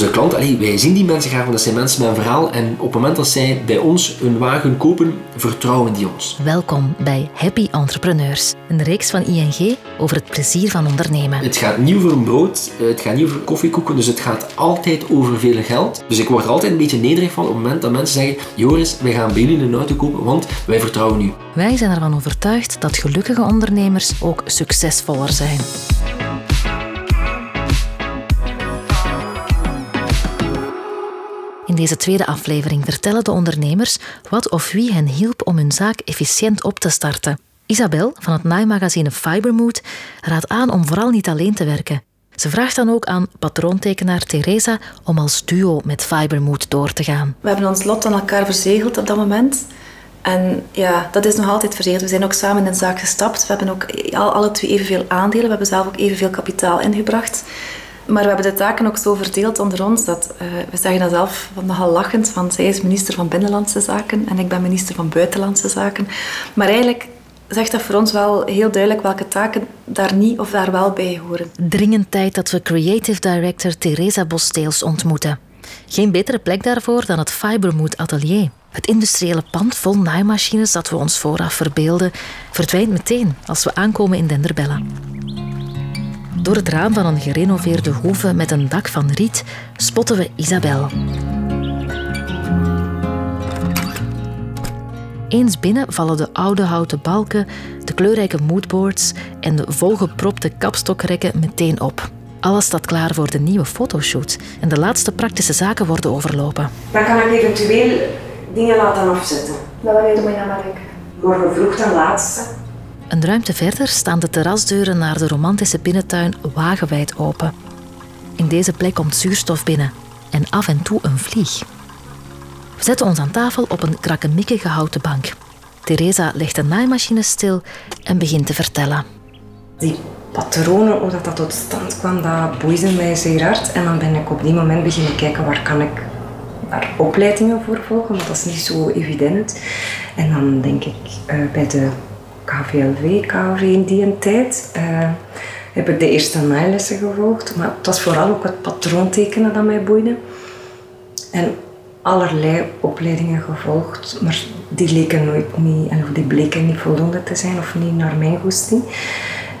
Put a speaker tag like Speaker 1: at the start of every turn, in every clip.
Speaker 1: onze klant, allee, wij zien die mensen graag, want dat zijn mensen met een verhaal. En op het moment dat zij bij ons een wagen kopen, vertrouwen die ons.
Speaker 2: Welkom bij Happy Entrepreneurs, een reeks van ING over het plezier van ondernemen.
Speaker 1: Het gaat niet over een brood, eh, het gaat niet over koffiekoeken, dus het gaat altijd over veel geld. Dus ik word er altijd een beetje nederig van op het moment dat mensen zeggen Joris, wij gaan bij jullie een auto kopen, want wij vertrouwen u.
Speaker 2: Wij zijn ervan overtuigd dat gelukkige ondernemers ook succesvoller zijn. Deze tweede aflevering vertellen de ondernemers wat of wie hen hielp om hun zaak efficiënt op te starten. Isabel van het naaimagazine Fibermood raadt aan om vooral niet alleen te werken. Ze vraagt dan ook aan patroontekenaar Theresa om als duo met Fibermood door te gaan.
Speaker 3: We hebben ons lot aan elkaar verzegeld op dat moment. En ja, dat is nog altijd verzegeld. We zijn ook samen in de zaak gestapt. We hebben ook alle twee evenveel aandelen. We hebben zelf ook evenveel kapitaal ingebracht. Maar we hebben de taken ook zo verdeeld onder ons dat uh, we zeggen dat zelf nogal lachend. Van zij is minister van Binnenlandse Zaken en ik ben minister van Buitenlandse Zaken. Maar eigenlijk zegt dat voor ons wel heel duidelijk welke taken daar niet of daar wel bij horen.
Speaker 2: Dringend tijd dat we creative director Theresa Bosteels ontmoeten. Geen betere plek daarvoor dan het Fibermood Atelier. Het industriële pand vol naaimachines dat we ons vooraf verbeelden, verdwijnt meteen als we aankomen in Denderbellen. Door het raam van een gerenoveerde hoeve met een dak van riet spotten we Isabel. Eens binnen vallen de oude houten balken, de kleurrijke moodboards en de volgepropte kapstokrekken meteen op. Alles staat klaar voor de nieuwe fotoshoot en de laatste praktische zaken worden overlopen.
Speaker 4: Dan kan ik eventueel dingen laten afzetten.
Speaker 3: Dat weten we maar
Speaker 4: Morgen vroeg ten laatste.
Speaker 2: Een ruimte verder staan de terrasdeuren naar de romantische binnentuin wagenwijd open. In deze plek komt zuurstof binnen en af en toe een vlieg. We zetten ons aan tafel op een krakkemikkige houten bank. Theresa legt de naaimachine stil en begint te vertellen.
Speaker 4: Die patronen, hoe dat, dat tot stand kwam, dat boeide mij zeer hard. En dan ben ik op die moment beginnen kijken waar kan ik daar opleidingen voor volgen, want dat is niet zo evident. En dan denk ik uh, bij de KVLV, KV in die tijd, uh, heb ik de eerste naailessen gevolgd. Maar het was vooral ook het patroontekenen dat mij boeide. En allerlei opleidingen gevolgd, maar die leken nooit niet, en die bleken niet voldoende te zijn of niet naar mijn goesting.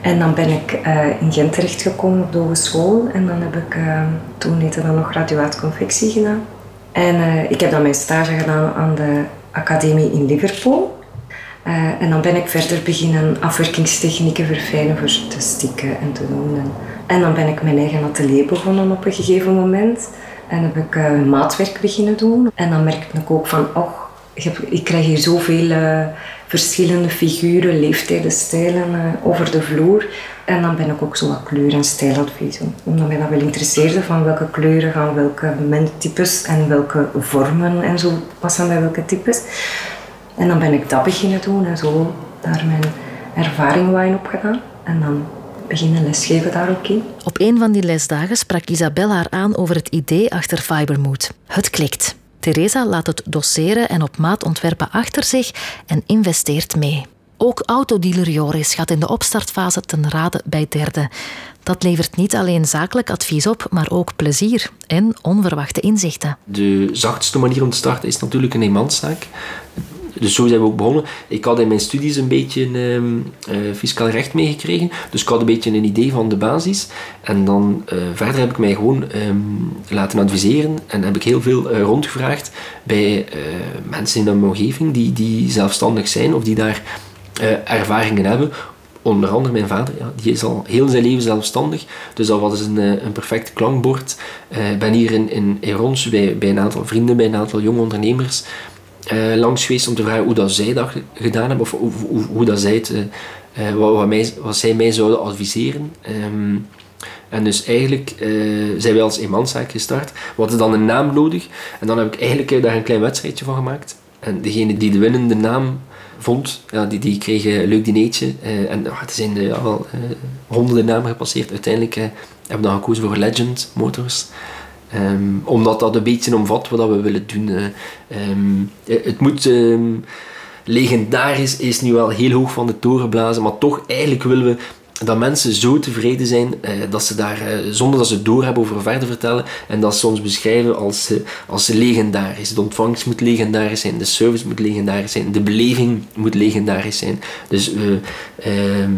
Speaker 4: En dan ben ik uh, in Gent terechtgekomen op de hogeschool en dan heb ik, uh, toen heette dat nog graduaatconfectie gedaan. En ik heb dan mijn stage gedaan aan de academie in Liverpool. En dan ben ik verder beginnen afwerkingstechnieken verfijnen voor te stikken en te doen. En, dan ben ik mijn eigen atelier begonnen op een gegeven moment. En heb ik uh, maatwerk beginnen doen. En dan merkte ik ook van, oh, ik krijg hier zoveel uh, verschillende figuren, leeftijden, stijlen over de vloer. En dan ben ik ook zo wat kleur- en stijladvies. Omdat mij dat wel interesseerde van welke kleuren gaan welke menttypes en welke vormen en zo passen bij welke types. En dan ben ik dat beginnen doen en zo daar mijn ervaring wat in opgedaan. En dan beginnen lesgeven daar ook in.
Speaker 2: Op een van die lesdagen sprak Isabel haar aan over het idee achter Fibermood. Het klikt. Theresa laat het dosseren en op maat ontwerpen achter zich en investeert mee. Ook autodealer Joris gaat in de opstartfase ten rade bij derde. Dat levert niet alleen zakelijk advies op, maar ook plezier en onverwachte inzichten.
Speaker 1: De zachtste manier om te starten is natuurlijk een eenmanszaak. Dus zo zijn we ook begonnen. Ik had in mijn studies een beetje uh, fiscaal recht meegekregen. Dus ik had een beetje een idee van de basis. En dan uh, verder heb ik mij gewoon um, laten adviseren. En heb ik heel veel uh, rondgevraagd bij mensen in mijn omgeving die, die zelfstandig zijn of die daar ervaringen hebben. Onder andere mijn vader, ja, die is al heel zijn leven zelfstandig. Dus dat was een, een perfect klankbord. Ik ben hier in, in, in Rons bij, bij een aantal vrienden, bij een aantal jonge ondernemers uh, langs geweest om te vragen hoe dat zij dat gedaan hebben of hoe, hoe, dat zij het, uh, wat, wat, wat, zij mij zouden adviseren. Um, en dus eigenlijk zijn wij als eenmanszaak gestart. We hadden dan een naam nodig en dan heb ik eigenlijk daar een klein wedstrijdje van gemaakt. En degene die de winnende naam vond, ja, die, die kreeg een leuk dineetje. en uh, er zijn ja, wel honderden namen gepasseerd. Uiteindelijk hebben we dan gekozen voor Legend Motors. Um, omdat dat een beetje omvat wat we willen doen. Um, het moet um, legendarisch is nu wel heel hoog van de toren blazen, maar toch eigenlijk willen we dat mensen zo tevreden zijn eh, dat ze daar, eh, zonder dat ze het doorhebben over verder vertellen, en dat ons beschrijven als, eh, als legendarisch. De ontvangst moet legendarisch zijn, de service moet legendarisch zijn, de beleving moet legendarisch zijn. Dus ehm,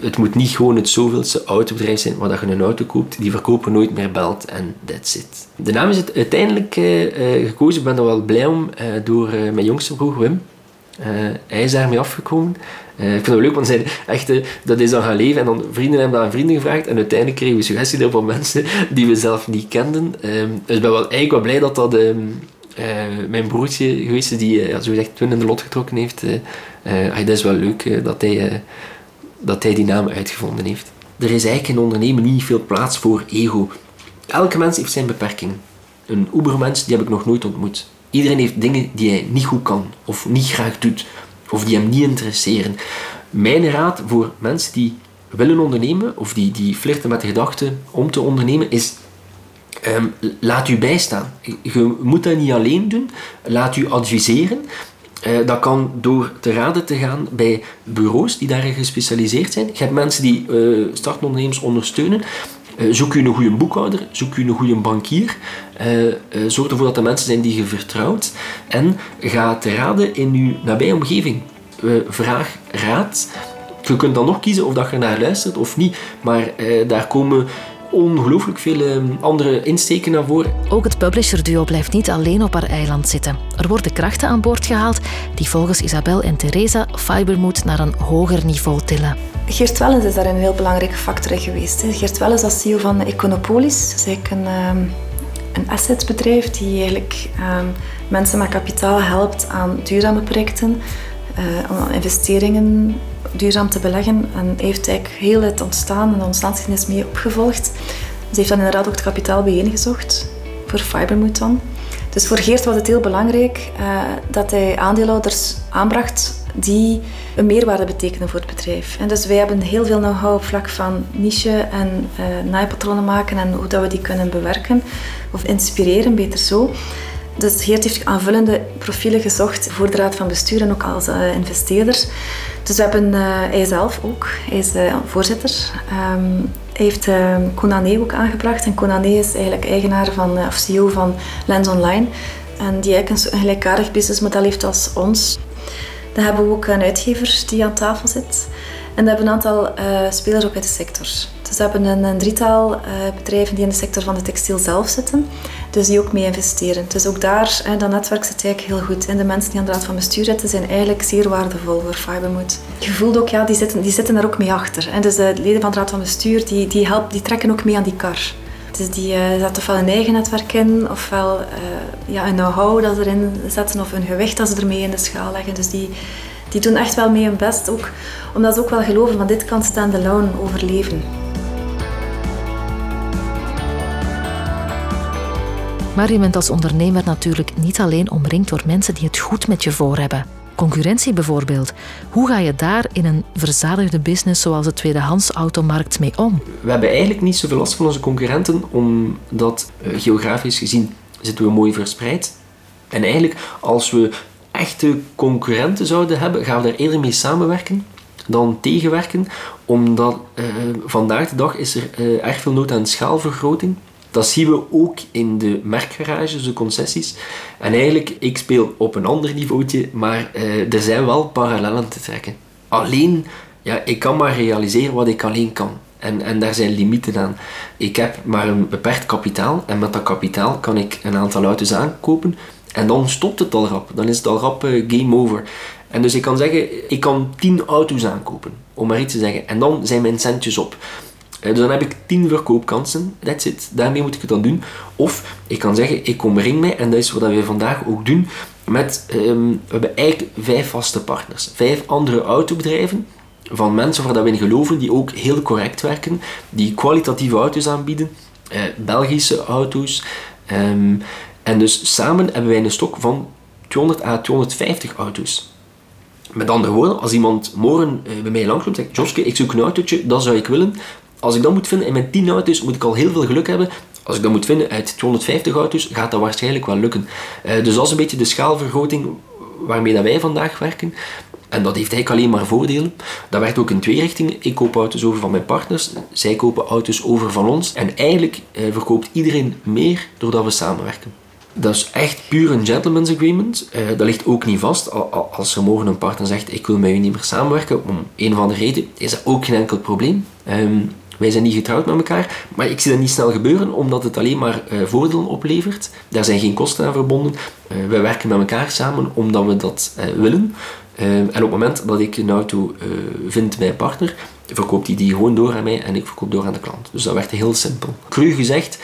Speaker 1: het moet niet gewoon het zoveelste autobedrijf zijn waar dat je een auto koopt, die verkoper nooit meer belt en that's it. De naam is het uiteindelijk gekozen, ik ben er wel blij om, door mijn jongste broer Wim. Hij is daarmee afgekomen. Uh, ik vind het leuk, want zij echt, dat is dan gaan leven. En dan vrienden hebben aan vrienden gevraagd. En uiteindelijk kregen we suggesties van mensen die we zelf niet kenden. Um, dus ik ben wel, eigenlijk wel blij dat dat um, uh, mijn broertje geweest is, die uh, zo gezegd twin in de lot getrokken heeft. Dat is wel leuk dat, hij, dat hij die naam uitgevonden heeft. Er is eigenlijk in ondernemen niet veel plaats voor ego. Elke mens heeft zijn beperking. Een Ubermens die heb ik nog nooit ontmoet. Iedereen heeft dingen die hij niet goed kan of niet graag doet of die hem niet interesseren. Mijn raad voor mensen die willen ondernemen of die, die flirten met de gedachte om te ondernemen is um, laat u bijstaan. Je moet dat niet alleen doen. Laat u adviseren. Uh, dat kan door te raden te gaan bij bureaus die daarin gespecialiseerd zijn. Je hebt mensen die uh, startondernemers ondersteunen. Uh, zoek u een goede boekhouder, zoek u een goede bankier. zorg ervoor dat de mensen zijn die je vertrouwt. En ga te raden in uw nabije omgeving. vraag raad. Je kunt dan nog kiezen of dat je naar luistert of niet. Maar daar komen ongelooflijk veel ehm, andere insteken naar voren.
Speaker 2: Ook het publisher-duo blijft niet alleen op haar eiland zitten. Er worden krachten aan boord gehaald die volgens Isabel en Theresa Fibermood naar een hoger niveau tillen.
Speaker 3: Geert Wellens is daar een heel belangrijke factor in geweest. Geert Wellens als CEO van Econopolis, dat is een, ehm, een assetbedrijf die eigenlijk um, mensen met kapitaal helpt aan duurzame projecten, uh, aan investeringen duurzaam te beleggen. En heeft eigenlijk heel het ontstaan en de ontstaansgeschiedenis mee opgevolgd. Ze heeft dan inderdaad ook het kapitaal bijeengezocht voor Fibermood dan. Dus voor Geert was het heel belangrijk uh, dat hij aandeelhouders aanbracht die een meerwaarde betekenen voor het bedrijf. En dus wij hebben heel veel know-how op vlak van niche en uh, naaipatronen maken en hoe dat we die kunnen bewerken of inspireren, beter zo. Dus Geert heeft aanvullende profielen gezocht voor de raad van bestuur en ook als uh, investeerder. Dus we hebben, uh, hij zelf ook, hij is uh, voorzitter. Hij heeft uh, Konané ook aangebracht. En Konané is eigenlijk eigenaar van, of CEO van Lens Online. En die eigenlijk een, gelijkaardig businessmodel heeft als ons. Dan hebben we ook een uitgever die aan tafel zit. En we hebben een aantal spelers ook uit de sector. Dus we hebben een, drietal uh, bedrijven die in de sector van de textiel zelf zitten, dus die ook mee investeren. Dus ook daar, hè, dat netwerk zit eigenlijk heel goed. En de mensen die aan de raad van bestuur zitten, zijn eigenlijk zeer waardevol voor Fibermood. Je voelt ook, ja, die zitten, die zitten daar ook mee achter. En dus de leden van de raad van bestuur, die, die, helpen, die trekken ook mee aan die kar. Dus die uh, zetten ofwel een eigen netwerk in, ofwel uh, ja, een know-how dat ze erin zetten, of een gewicht dat ze ermee in de schaal leggen. Dus die, die doen echt wel mee hun best, ook, omdat ze ook wel geloven, van dit kan stand-alone overleven.
Speaker 2: Maar je bent als ondernemer natuurlijk niet alleen omringd door mensen die het goed met je voor hebben. Concurrentie bijvoorbeeld. Hoe ga je daar in een verzadigde business zoals de tweedehands automarkt mee om?
Speaker 1: We hebben eigenlijk niet zoveel last van onze concurrenten, omdat uh, geografisch gezien zitten we mooi verspreid. En eigenlijk, als we echte concurrenten zouden hebben, gaan we daar eerder mee samenwerken dan tegenwerken, omdat uh, vandaag de dag is er uh, erg veel nood aan schaalvergroting. Dat zien we ook in de merkgarages, de concessies. En eigenlijk, ik speel op een ander niveautje, maar uh, er zijn wel parallellen te trekken. Alleen, ja, ik kan maar realiseren wat ik alleen kan. En, en daar zijn limieten aan. Ik heb maar een beperkt kapitaal en met dat kapitaal kan ik een aantal auto's aankopen en dan stopt het al rap. Dan is het al rap uh, game over. En dus ik kan zeggen, ik kan 10 auto's aankopen, om maar iets te zeggen. En dan zijn mijn centjes op. Eh, dus dan heb ik 10 verkoopkansen, that's it. Daarmee moet ik het dan doen. Of ik kan zeggen, ik omring mij, en dat is wat we vandaag ook doen, met, um, we hebben eigenlijk vijf vaste partners. Vijf andere autobedrijven, van mensen waar we in geloven, die ook heel correct werken, die kwalitatieve auto's aanbieden, eh, Belgische auto's. Um, en dus samen hebben wij een stok van 200 à 250 auto's. Met andere woorden, als iemand morgen eh, bij mij langskomt en zegt, Joske, ik zoek een autootje, dat zou ik willen, als ik dat moet vinden in mijn 10 auto's, moet ik al heel veel geluk hebben. Als ik dat moet vinden uit 250 auto's, gaat dat waarschijnlijk wel lukken. Uh, dus dat is een beetje de schaalvergroting waarmee dat wij vandaag werken. En dat heeft eigenlijk alleen maar voordelen. Dat werkt ook in twee richtingen. Ik koop auto's over van mijn partners, zij kopen auto's over van ons. En eigenlijk eh, verkoopt iedereen meer doordat we samenwerken. Dat is echt puur een gentleman's agreement. Uh, dat ligt ook niet vast. Als er morgen een partner zegt, ik wil met u niet meer samenwerken, om een of andere reden, is dat ook geen enkel probleem. Ehm, wij zijn niet getrouwd met elkaar, maar ik zie dat niet snel gebeuren, omdat het alleen maar uh, voordelen oplevert. Daar zijn geen kosten aan verbonden. Uh, wij werken met elkaar samen omdat we dat willen. en op het moment dat ik een auto vind bij een partner, verkoopt hij die, gewoon door aan mij en ik verkoop door aan de klant. Dus dat werd heel simpel. Cru gezegd,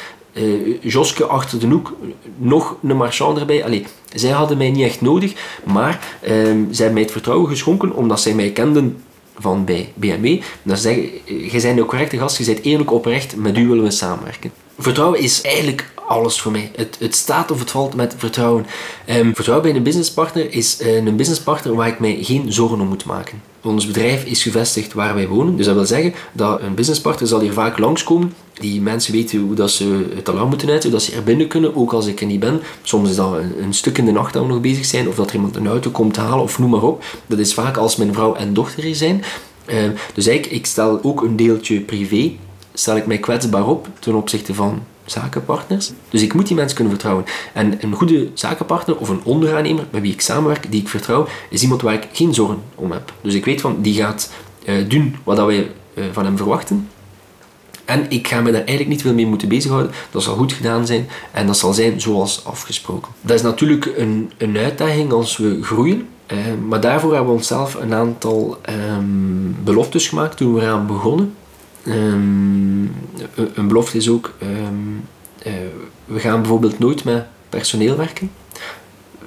Speaker 1: Joske achter de hoek, nog een marchand erbij. Allee, zij hadden mij niet echt nodig, maar uh, zij hebben mij het vertrouwen geschonken omdat zij mij kenden van bij BMW. Dan zeggen, jij bent een correcte gast, je bent eerlijk oprecht, met u willen we samenwerken. Vertrouwen is eigenlijk alles voor mij. Het, het staat of het valt met vertrouwen. Um, vertrouwen bij een businesspartner is uh, een businesspartner waar ik mij geen zorgen om moet maken. Ons bedrijf is gevestigd waar wij wonen. Dus dat wil zeggen dat een businesspartner zal hier vaak langskomen. Die mensen weten hoe dat ze het alarm moeten uit, hoe dat ze er binnen kunnen, ook als ik er niet ben. Soms is dat een, stuk in de nacht dat we nog bezig zijn, of dat er iemand een auto komt halen, of noem maar op. Dat is vaak als mijn vrouw en dochter er zijn. Uh, dus eigenlijk, ik stel ook een deeltje privé, stel ik mij kwetsbaar op ten opzichte van zakenpartners. Dus ik moet die mensen kunnen vertrouwen. En een goede zakenpartner of een onderaannemer met wie ik samenwerk, die ik vertrouw, is iemand waar ik geen zorgen om heb. Dus ik weet van, die gaat uh, doen wat wij uh, van hem verwachten. En ik ga me daar eigenlijk niet veel mee moeten bezighouden. Dat zal goed gedaan zijn en dat zal zijn zoals afgesproken. Dat is natuurlijk een, een uitdaging als we groeien. Uh, maar daarvoor hebben we onszelf een aantal um, beloftes gemaakt toen we eraan begonnen. Um, een belofte is ook, um, uh, we gaan bijvoorbeeld nooit met personeel werken.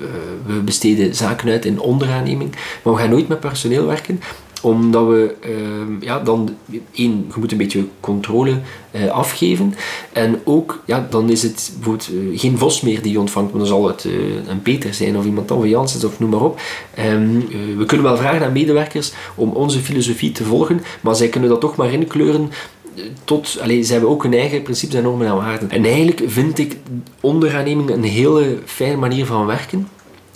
Speaker 1: Uh, we besteden zaken uit in onderaanneming, maar we gaan nooit met personeel werken omdat we uh, ja, dan, één, je moet een beetje controle uh, afgeven. En ook, ja, dan is het bijvoorbeeld uh, geen Vos meer die je ontvangt, maar dan zal het uh, een Peter zijn of iemand van Janssens of noem maar op. Um, we kunnen wel vragen aan medewerkers om onze filosofie te volgen, maar zij kunnen dat toch maar inkleuren tot, allez, ze hebben ook hun eigen principes en normen en waarden. En eigenlijk vind ik onderaanneming een hele fijne manier van werken.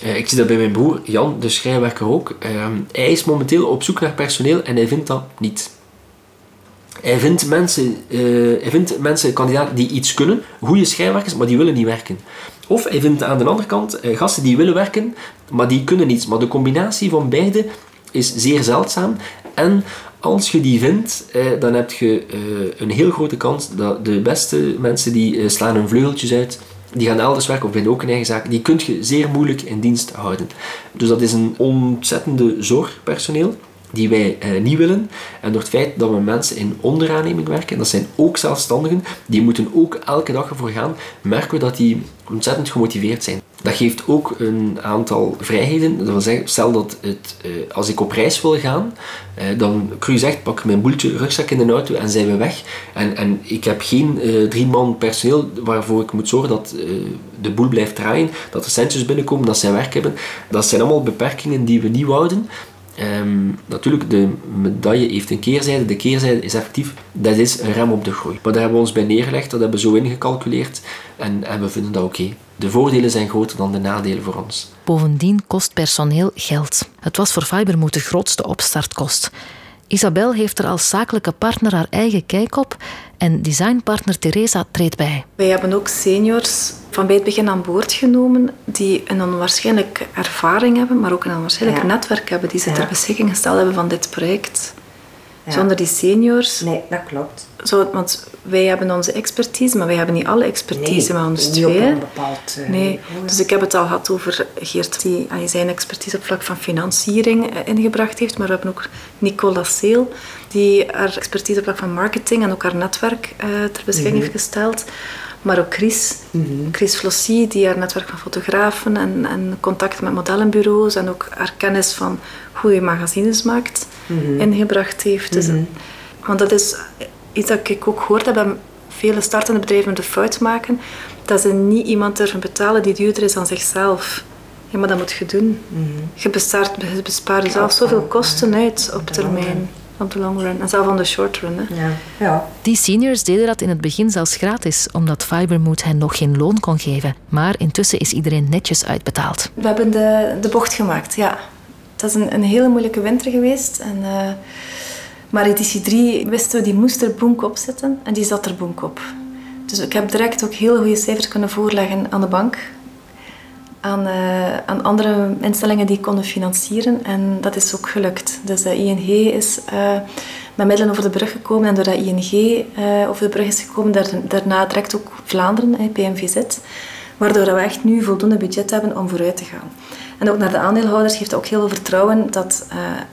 Speaker 1: Uh, ik zie dat bij mijn broer Jan, de schrijnwerker ook. Uh, hij is momenteel op zoek naar personeel en hij vindt dat niet. Hij vindt mensen, uh, hij vindt mensen kandidaten die iets kunnen, goede schrijnwerkers, maar die willen niet werken. Of hij vindt aan de andere kant gasten die willen werken, maar die kunnen niets. Maar de combinatie van beide is zeer zeldzaam. En als je die vindt, eh, dan heb je eh, een heel grote kans dat de beste mensen die eh, slaan hun vleugeltjes uit, die gaan elders werken of vinden ook een eigen zaak, die kun je zeer moeilijk in dienst houden. Dus dat is een ontzettende zorgpersoneel die wij eh, niet willen. En door het feit dat we mensen in onderaanneming werken, dat zijn ook zelfstandigen, die moeten ook elke dag ervoor gaan, merken we dat die ontzettend gemotiveerd zijn. Dat geeft ook een aantal vrijheden. Dat wil zeggen, stel dat het, eh, als ik op reis wil gaan, eh, dan cru zegt, pak mijn boeltje rugzak in de auto en zijn we weg. En, en ik heb geen eh, drie man personeel waarvoor ik moet zorgen dat eh, de boel blijft draaien, dat er centjes binnenkomen, dat zij werk hebben. Dat zijn allemaal beperkingen die we niet wouden. Um, natuurlijk, de medaille heeft een keerzijde. De keerzijde is effectief, dat is een rem op de groei. Maar daar hebben we ons bij neergelegd, dat hebben we zo ingecalculeerd en, en we vinden dat oké. De voordelen zijn groter dan de nadelen voor ons.
Speaker 2: Bovendien kost personeel geld. Het was voor Fibermoot de grootste opstartkost. Isabel heeft er als zakelijke partner haar eigen kijk op en designpartner Teresa treedt bij.
Speaker 3: Wij hebben ook seniors van bij het begin aan boord genomen die een onwaarschijnlijke ervaring hebben, maar ook een onwaarschijnlijk ja. netwerk hebben die ze ja. ter beschikking gesteld hebben van dit project. Ja. Zonder die seniors...
Speaker 4: Nee, dat klopt.
Speaker 3: Zo, want wij hebben onze expertise, maar wij hebben niet alle expertise
Speaker 4: nee,
Speaker 3: met ons twee.
Speaker 4: Op een bepaald, uh,
Speaker 3: nee. Dus ik heb het al gehad over Geert, die zijn expertise op vlak van financiering ingebracht heeft. Maar we hebben ook Nicola Seel, die haar expertise op vlak van marketing en ook haar netwerk uh, ter beschikking mm -hmm. heeft gesteld. Maar ook Chris, mm -hmm. Chris Flossie, die haar netwerk van fotografen en, en contacten met modellenbureaus en ook haar kennis van hoe je magazines maakt, mm -hmm. ingebracht heeft. Dus, mm -hmm. Want dat is iets dat ik ook gehoord heb vele startende bedrijven de fout maken, dat ze niet iemand durven betalen die duurder is dan zichzelf. Ja, maar dat moet je doen. Je bespaart, je bespaart jezelf zoveel kosten uit op termijn op de long run en zelf op de short run. Hè.
Speaker 4: Ja. Ja.
Speaker 2: Die seniors deden dat in het begin zelfs gratis, omdat Fibermood hen nog geen loon kon geven. Maar intussen is iedereen netjes uitbetaald.
Speaker 3: We hebben de, de bocht gemaakt, ja. Het was een, een hele moeilijke winter geweest. En, uh, maar editie 3 wisten we, die moest er boek op zitten. En die zat er boek op. Dus ik heb direct ook hele goede cijfers kunnen voorleggen aan de bank. Aan, uh, aan andere instellingen die konden financieren. En dat is ook gelukt. Dus de ING is uh, met middelen over de brug gekomen. En doordat ING uh, over de brug is gekomen, daar, daarna direct ook Vlaanderen, PMVZ. Waardoor we echt nu voldoende budget hebben om vooruit te gaan. En ook naar de aandeelhouders geeft ook heel veel vertrouwen dat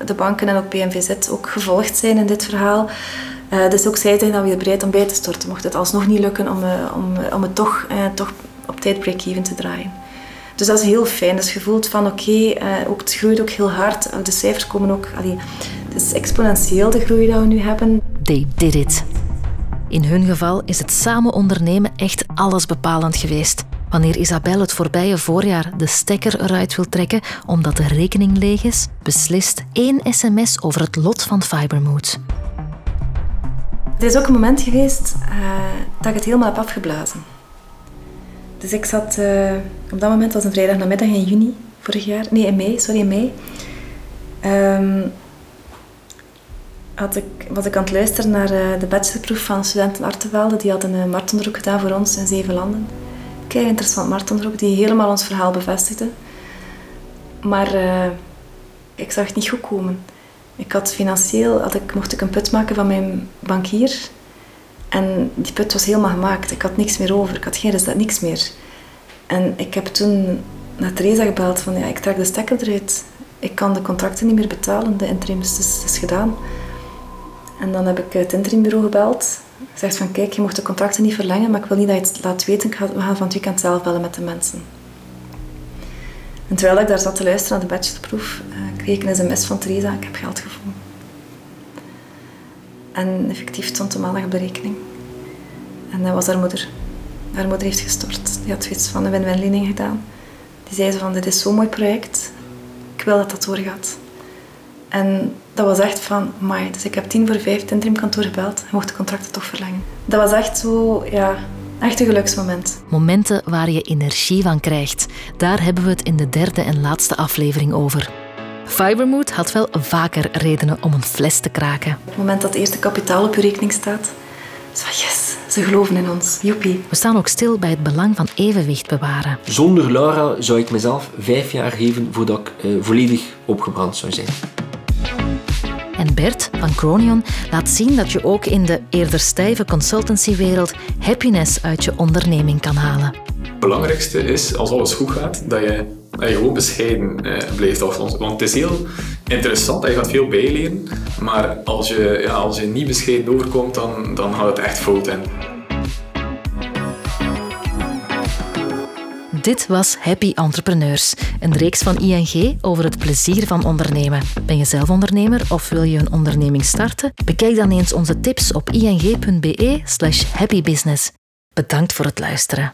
Speaker 3: de banken en ook PMVZ ook gevolgd zijn in dit verhaal. Dus ook zij zijn dan weer bereid om bij te storten, mocht het alsnog niet lukken om, om, om het toch, toch op tijd break-even te draaien. Dus dat is heel fijn. Dus je voelt van oké, okay, ook het groeit ook heel hard. De cijfers komen ook, allee, het is exponentieel de groei die we nu hebben.
Speaker 2: They did it. In hun geval is het samen ondernemen echt alles bepalend geweest. Wanneer Isabel het voorbije voorjaar de stekker eruit wil trekken omdat de rekening leeg is, beslist één sms over het lot van Fibermood.
Speaker 3: Er is ook een moment geweest uh, dat ik het helemaal heb afgeblazen. Dus ik zat, uh, op dat moment was een vrijdag namiddag in juni vorig jaar, nee in mei, sorry in mei. Um, had ik, was ik aan het luisteren naar uh, de bachelorproef van studenten Artevelde. Die hadden een marathononderzoek gedaan voor ons in zeven landen. Kijk, interessant marathononderzoek die helemaal ons verhaal bevestigde. Maar ik zag het niet goed komen. Ik had financieel, had ik, mocht ik een put maken van mijn bankier. En die put was helemaal gemaakt. Ik had niks meer over. Ik had geen rest, niks meer. En ik heb toen naar Theresa gebeld van ja, ik trek de stekker eruit. Ik kan de contracten niet meer betalen. De interim is, is, gedaan. En dan heb ik het interimbureau gebeld. Gezegd van kijk, je mocht de contracten niet verlengen, maar ik wil niet dat je het laat weten. Ga, we gaan van het weekend zelf bellen met de mensen. En terwijl ik daar zat te luisteren naar de bachelorproef, uh, kreeg ik een sms van Theresa, ik heb geld gevonden. En effectief stond de maandag op. En dat was haar moeder. Haar moeder heeft gestort. Die had zoiets van een win-win lening gedaan. Die zei ze van, dit is zo'n mooi project. Ik wil dat dat doorgaat. En dat was echt van, my. Dus ik heb tien voor vijf het interimkantoor gebeld. en mocht de contracten toch verlengen. Dat was echt zo, ja, Echt een geluksmoment.
Speaker 2: Momenten waar je energie van krijgt. Daar hebben we het in de derde en laatste aflevering over. Fibermood had wel vaker redenen om een fles te kraken. Op
Speaker 3: het moment dat het eerste kapitaal op je rekening staat, is van yes, ze geloven in ons. Joepie.
Speaker 2: We staan ook stil bij het belang van evenwicht bewaren.
Speaker 1: Zonder Laura zou ik mezelf vijf jaar geven voordat ik uh, volledig opgebrand zou zijn.
Speaker 2: En Bert van Cronion laat zien dat je ook in de eerder stijve consultancywereld happiness uit je onderneming kan halen.
Speaker 5: Het belangrijkste is, als alles goed gaat, dat je, dat je gewoon bescheiden eh, blijft. Want het is heel interessant, je gaat veel bijleren. Maar als je, ja, als je niet bescheiden overkomt, dan, dan gaat het echt fout in.
Speaker 2: Dit was Happy Entrepreneurs, een reeks van ING over het plezier van ondernemen. Ben je zelf ondernemer of wil je een onderneming starten? Bekijk dan eens onze tips op ing.be/happybusiness. Bedankt voor het luisteren.